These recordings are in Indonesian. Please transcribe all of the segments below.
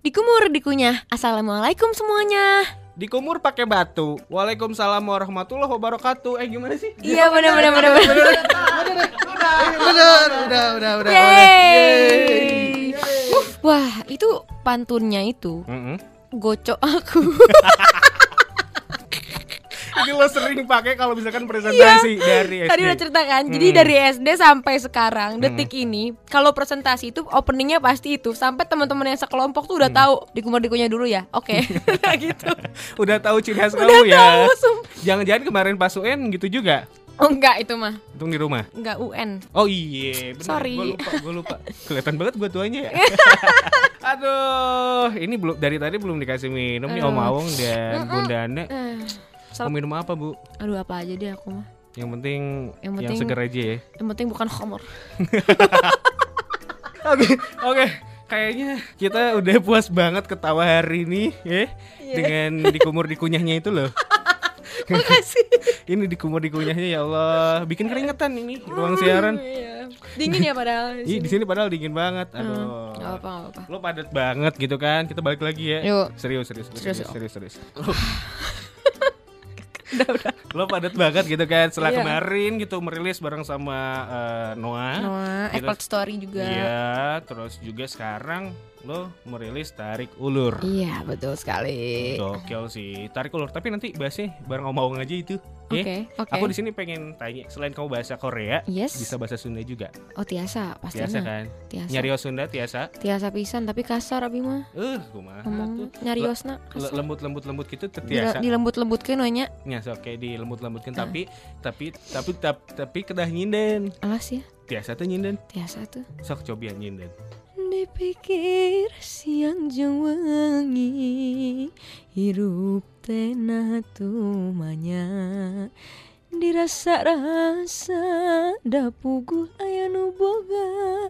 Dikumur dikunyah. Assalamualaikum semuanya. Dikumur pakai batu. Waalaikumsalam warahmatullahi wabarakatuh. Eh gimana sih? Iya benar benar benar benar. Bener, udah, udah, udah. Yeay. Wah, itu pantunnya itu Mm-mm. gocok aku. Ini lo sering pakai kalau misalkan presentasi dari SD. Tadi udah cerita kan. Jadi Hmm. dari SD sampai sekarang detik ini kalau presentasi itu openingnya pasti itu sampai teman-teman yang sekelompok tuh Hmm. udah tahu dikumur dikunyah dulu ya. Oke. gitu. Udah tahu ciri khas Udah kamu ya. tahu, Jangan-jangan kemarin pas UN gitu juga. Oh enggak itu mah. Untung di rumah. Enggak UN. Oh iya, benar. Sorry. Gue lupa, gue lupa. Kelihatan banget gue tuanya ya. Aduh, ini belum dari tadi belum dikasih minum nih Om Awong dan Bunda Ana. Mau minum apa bu? aduh apa aja deh aku mah. Yang penting Yang yang, penting- seger aja ya. Yang penting bukan homer. Oke, oke. Kayaknya kita udah puas banget ketawa hari ini ya dengan dikumur dikunyahnya itu loh. Makasih. ini dikumur dikunyahnya ya Allah, bikin keringetan ini ruang siaran. Iya. Dingin ya padahal. Ih, di sini padahal dingin banget. Hmm, Aduh. Gak apa gak apa. Lo padat banget gitu kan. Kita balik lagi ya. Yuk. Serius, serius, Serius, serius, yuk. serius, serius. Lo- Lo padat banget gitu kan setelah Iya. kemarin gitu merilis bareng sama eh, Noah. Noah, Terus- Apple Story juga. Iya, terus juga sekarang lo merilis Tarik Ulur. Iya, betul sekali. Gokil sih, Tarik Ulur. Tapi nanti bahasnya bareng Om Awang aja itu. Oke, oke. Aku di sini pengen tanya, selain kamu bahasa Korea, Yes. bisa bahasa Sunda juga. Oh, tiasa, pastinya. Biasa kan? Tiasa. Nyarios Sunda tiasa. Tiasa pisan tapi kasar abi mah. Eh, kumaha Ngomong tuh. nyariosna kasar. lembut-lembut lembut gitu Dile- tertiasa. dilembut-lembutkeun we nya. Ya, sok kayak di lembut-lembutkan Ah. tapi tapi tapi tapi, tapi kedah nyinden. Alas ya, Tiasa tuh nyinden. tiasa tuh. Sok cobian nyinden. Dipikir siang jeung wengi hirup teh dirasa-rasa da puguh aya nu boga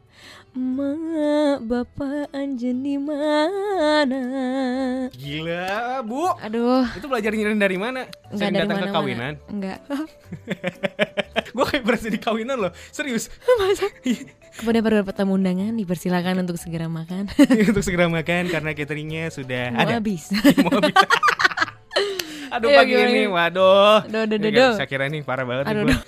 emak bapak anjeun di mana Gila, Bu. aduh Itu belajar nyinden dari mana? enggak Sering dari datang ke mana kawinan. enggak Gue kayak berasa di kawinan loh. Serius. kepada para tamu undangan dipersilakan untuk segera makan Untuk segera makan karena cateringnya sudah mau ada. habis Mau habis. Aduh Ayo, pagi gimana? ini, waduh. Aduh, aduh, Ini aduh, aduh. Sakira nih parah banget Aduh, gua.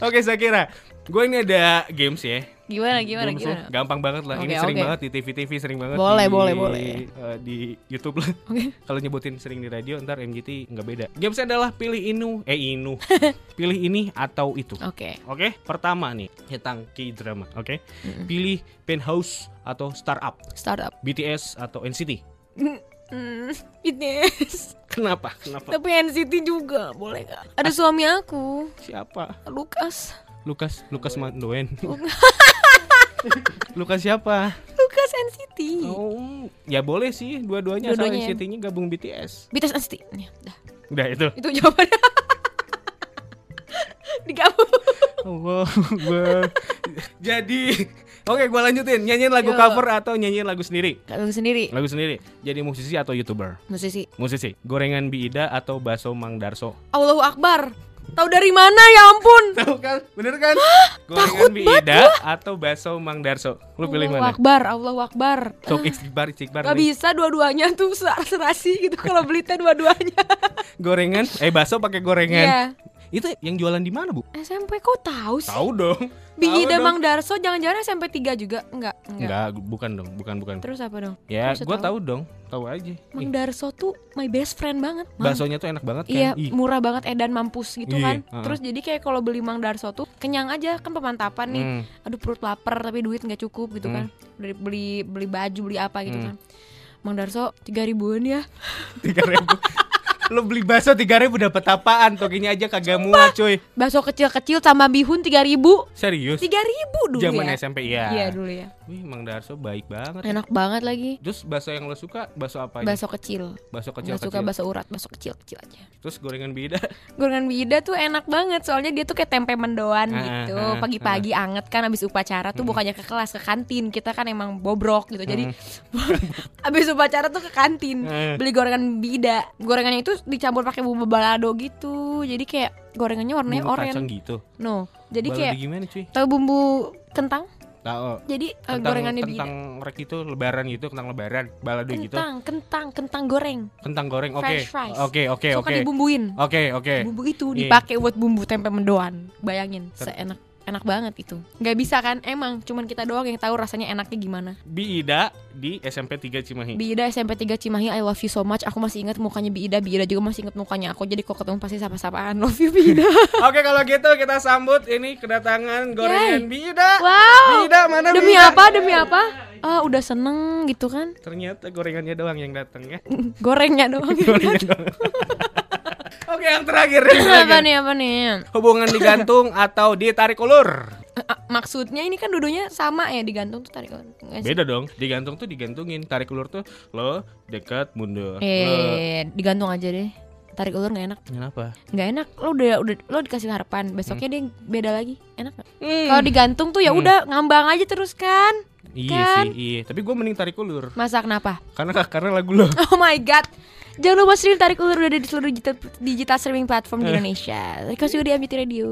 Oke Sakira, gue ini ada games ya. gimana gimana Games gimana lo, Gampang banget lah. ini Oke, sering oke. banget di TV-TV, sering banget Boleh, di, boleh, boleh. eh, di YouTube lah. oke Kalau nyebutin sering di radio, ntar MGT nggak beda. Gamesnya adalah pilih inu, eh inu, pilih ini atau itu. oke Oke, pertama nih tentang K-drama. Oke, pilih penthouse atau startup, startup BTS atau NCT. Hmm, fitness. Kenapa? Kenapa? Tapi NCT juga boleh gak? Ada suami aku, Siapa? Lukas. Lukas, Lukas Mandoen. Lukas siapa? Lukas NCT. Oh, ya boleh sih, dua-duanya asal Dua-duanya ya. NCT-nya gabung BTS. BTS NCT. Ya, dah. Udah itu. Itu jawabannya. Digabung. Allah. Jadi, oke, gua lanjutin. Nyanyiin lagu Yo. cover atau nyanyiin lagu sendiri? Lagu sendiri. Lagu sendiri. Jadi musisi atau youtuber? Musisi. Musisi. Gorengan Biida atau bakso Mang Darso? Allahu Akbar. Tahu dari mana ya ampun? Tahu kan? Bener kan? Gorengan Biida atau bakso Mang Darso? Lu pilih Allahu mana? Akbar, Allahu Akbar. Sok istighbar, istighbar. Gak nih. bisa dua-duanya tuh ser- serasi gitu kalau beli teh dua-duanya. Gorengan, eh bakso pakai gorengan. Iya. Itu yang jualan di mana, Bu? SMP kok tahu sih? Tahu dong. Biji Demang Darso jangan-jangan SMP 3 juga? Enggak, enggak. Enggak, bukan dong, bukan bukan. Terus apa dong? Ya, Terus gua tahu dong, tahu aja. Mang Darso tuh my best friend banget. Mang. Baksonya tuh enak banget kan? Iya, Ih. murah banget edan mampus gitu Ih. kan. Uh -huh. Terus jadi kayak kalau beli Mang Darso tuh kenyang aja kan pemantapan nih. Hmm. Aduh perut lapar tapi duit nggak cukup gitu hmm. kan. Beli beli beli baju, beli apa gitu hmm. kan. Mang Darso tiga ribuan ya 3000 lo beli bakso 3000 dapat apaan? Toginya aja kagak muat, cuy. Bakso kecil-kecil sama bihun 3000. Serius? 3000 dulu Zaman ya. SMP ya. Iya dulu ya. Wih, Mang Darso baik banget. Enak ya. banget lagi. Terus bakso yang lo suka bakso apa Bakso kecil. Bakso kecil. Gak suka bakso urat, bakso kecil-kecil aja. Terus gorengan bida. Gorengan bida tuh enak banget soalnya dia tuh kayak tempe mendoan ah, gitu. Ah, ah, Pagi-pagi ah. anget kan abis upacara tuh bukannya ke kelas ke kantin. Kita kan emang bobrok gitu. Jadi abis upacara tuh ke kantin eh. beli gorengan bida. Gorengannya itu dicampur pakai bumbu balado gitu. Jadi kayak gorengannya warnanya Bumbu oranye. kacang gitu No. Jadi Balado kayak gimana cuy tahu bumbu kentang? Tahu. Jadi eh, Kentang, gorengannya kentang rek itu lebaran gitu, kentang lebaran, balado gitu. Kentang, kentang, kentang goreng. Kentang goreng. Oke. French fries. Oke, oke, Suka oke. dibumbuin. Oke, oke. Bumbu itu Iya. dipakai buat bumbu tempe mendoan. Bayangin, Ter- seenak enak banget itu. Nggak bisa kan? Emang cuman kita doang yang tahu rasanya enaknya gimana. Biida di SMP 3 Cimahi. Biida SMP 3 Cimahi I love you so much Aku masih ingat mukanya Biida Biida juga masih ingat mukanya aku Jadi kalau ketemu pasti sapa-sapaan Love you Biida Oke, kalau gitu kita sambut ini kedatangan gorengan Biida. Wow Biida mana Demi Biida? apa demi apa Ah udah seneng gitu kan Ternyata gorengannya doang yang datang ya. Gorengnya doang Gorengan doang. Oke, yang terakhir, yang Apa terakhir. nih apa nih Hubungan digantung atau ditarik ulur? Eh, ah, Maksudnya ini kan dudunya sama ya Digantung tuh tarik sih? Beda dong. Digantung tuh digantungin. Tarik ulur tuh lo dekat mundur. Lo Eh digantung aja deh Tarik ulur gak enak Kenapa? Gak enak Lo udah udah lo dikasih harapan Besoknya dia beda lagi Enak gak? Hmm. Kalau digantung tuh ya Hmm. udah ngambang aja terus kan Iya kan? sih, iya. Tapi gue mending tarik ulur. Masa kenapa? Karena karena lagu lo. Oh my god. Jangan lupa stream tarik ulur udah ada di seluruh digital, digital streaming platform di Indonesia. Terima kasih udah di Ambiti Radio.